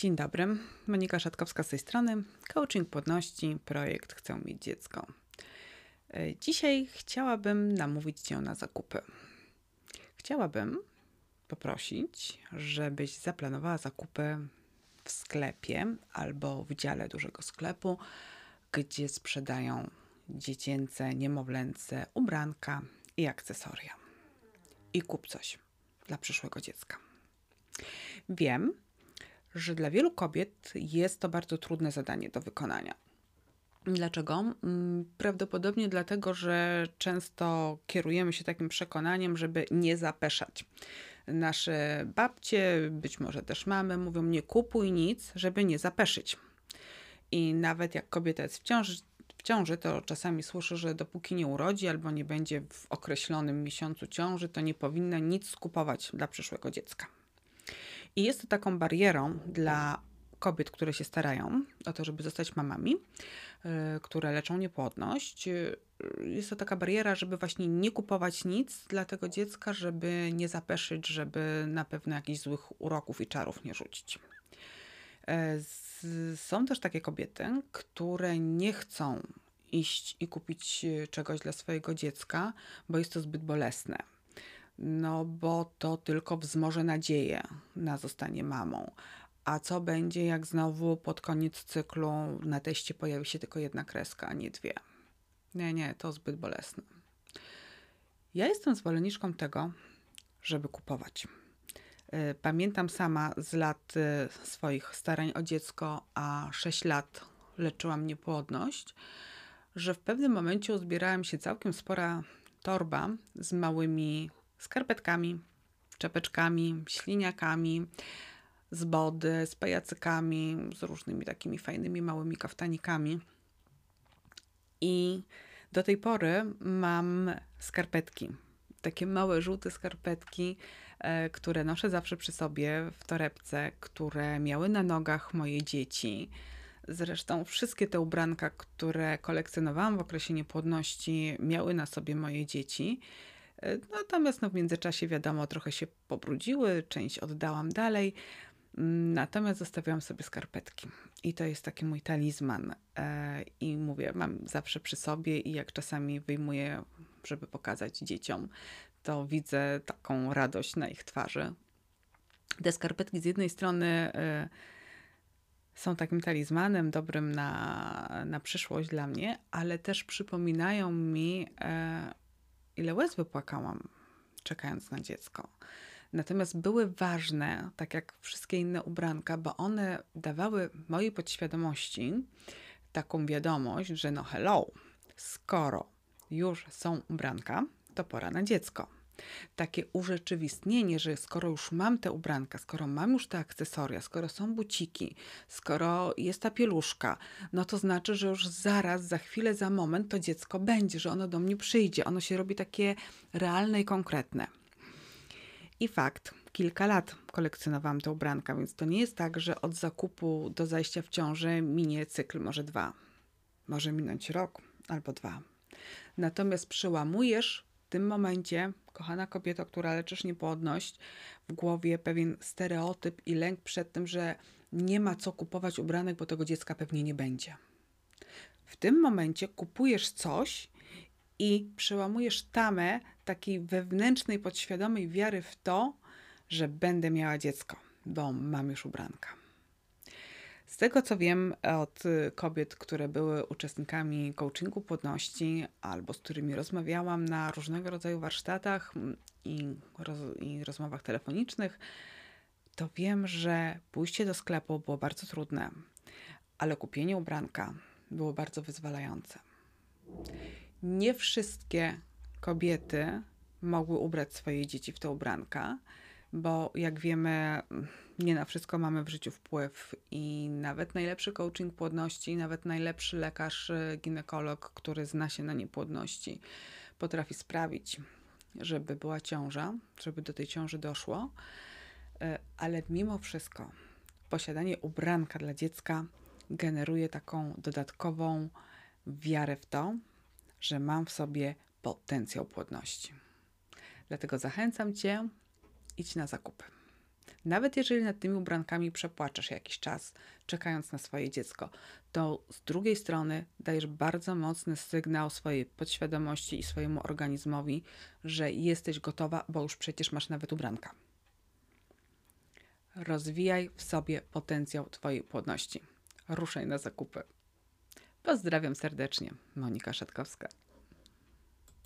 Dzień dobry, Monika Szatkowska z tej strony. Coaching płodności, projekt Chcę mieć dziecko. E, dzisiaj chciałabym namówić Cię na zakupy. Chciałabym poprosić, żebyś zaplanowała zakupy w sklepie albo w dziale dużego sklepu, gdzie sprzedają dziecięce, niemowlęce ubranka i akcesoria. I kup coś dla przyszłego dziecka. Wiem, że dla wielu kobiet jest to bardzo trudne zadanie do wykonania. Dlaczego? Mm, prawdopodobnie dlatego, że często kierujemy się takim przekonaniem, żeby nie zapeszać. Nasze babcie, być może też mamy, mówią: Nie kupuj nic, żeby nie zapeszyć. I nawet jak kobieta jest w ciąży, w ciąży, to czasami słyszę, że dopóki nie urodzi albo nie będzie w określonym miesiącu ciąży, to nie powinna nic skupować dla przyszłego dziecka. I jest to taką barierą dla kobiet, które się starają o to, żeby zostać mamami, y, które leczą niepłodność. Y, jest to taka bariera, żeby właśnie nie kupować nic dla tego dziecka, żeby nie zapeszyć, żeby na pewno jakichś złych uroków i czarów nie rzucić. E, są też takie kobiety, które nie chcą iść i kupić y, czegoś dla swojego dziecka, bo jest to zbyt bolesne no bo to tylko wzmoże nadzieję na zostanie mamą. A co będzie, jak znowu pod koniec cyklu na teście pojawi się tylko jedna kreska, a nie dwie? Nie, nie, to zbyt bolesne. Ja jestem zwolenniczką tego, żeby kupować. Y, pamiętam sama z lat y, swoich starań o dziecko, a 6 lat leczyłam niepłodność, że w pewnym momencie uzbierałem się całkiem spora torba z małymi skarpetkami, czepeczkami, śliniakami, z body, z pajacykami, z różnymi takimi fajnymi małymi kaftanikami. I do tej pory mam skarpetki, takie małe żółte skarpetki, e, które noszę zawsze przy sobie w torebce, które miały na nogach moje dzieci. Zresztą wszystkie te ubranka, które kolekcjonowałam w okresie niepłodności, miały na sobie moje dzieci. E, natomiast no, w międzyczasie, wiadomo, trochę się pobrudziły, część oddałam dalej. Mm, natomiast zostawiłam sobie skarpetki i to jest taki mój talizman. E, I mówię, mam zawsze przy sobie i jak czasami wyjmuję, żeby pokazać dzieciom, to widzę taką radość na ich twarzy. Te skarpetki z jednej strony e, są takim talizmanem dobrym na, na przyszłość dla mnie, ale też przypominają mi ile łez wypłakałam, czekając na dziecko. Natomiast były ważne, tak jak wszystkie inne ubranka, bo one dawały mojej podświadomości taką wiadomość, że no hello, skoro już są ubranka, to pora na dziecko takie urzeczywistnienie, że skoro już mam te ubranka, skoro mam już te akcesoria, skoro są buciki, skoro jest ta pieluszka, no to znaczy, że już zaraz, za chwilę, za moment to dziecko będzie, że ono do mnie przyjdzie. Ono się robi takie realne i konkretne. I fakt, kilka lat kolekcjonowałam te ubranka, więc to nie jest tak, że od zakupu do zajścia w ciążę minie cykl, może dwa. Może minąć rok albo dwa. Natomiast przełamujesz tym momencie, kochana kobieto, która leczysz niepłodność, w głowie pewien stereotyp i lęk przed tym, że nie ma co kupować ubranek, bo tego dziecka pewnie nie będzie. W tym momencie kupujesz coś i przełamujesz tamę takiej wewnętrznej, podświadomej wiary w to, że będę miała dziecko, bo mam już ubranka. Tego co wiem od kobiet, które były uczestnikami coachingu płodności albo z którymi rozmawiałam na różnego rodzaju warsztatach i, roz, i rozmowach telefonicznych, to wiem, że pójście do sklepu było bardzo trudne, ale kupienie ubranka było bardzo wyzwalające. Nie wszystkie kobiety mogły ubrać swoje dzieci w te ubranka, bo jak wiemy, nie na wszystko mamy w życiu wpływ i nawet najlepszy coaching płodności, nawet najlepszy lekarz, y, ginekolog, który zna się na niepłodności, potrafi sprawić, żeby była ciąża, żeby do tej ciąży doszło, y, ale mimo wszystko posiadanie ubranka dla dziecka generuje taką dodatkową wiarę w to, że mam w sobie potencjał płodności. Dlatego zachęcam Cię, idź na zakupy. Nawet jeżeli nad tymi ubrankami przepłaczesz jakiś czas, czekając na swoje dziecko, to z drugiej strony dajesz bardzo mocny sygnał swojej podświadomości i swojemu organizmowi, że jesteś gotowa, bo już przecież masz nawet ubranka. Rozwijaj w sobie potencjał Twojej płodności. Ruszaj na zakupy. Pozdrawiam serdecznie, Monika Szatkowska.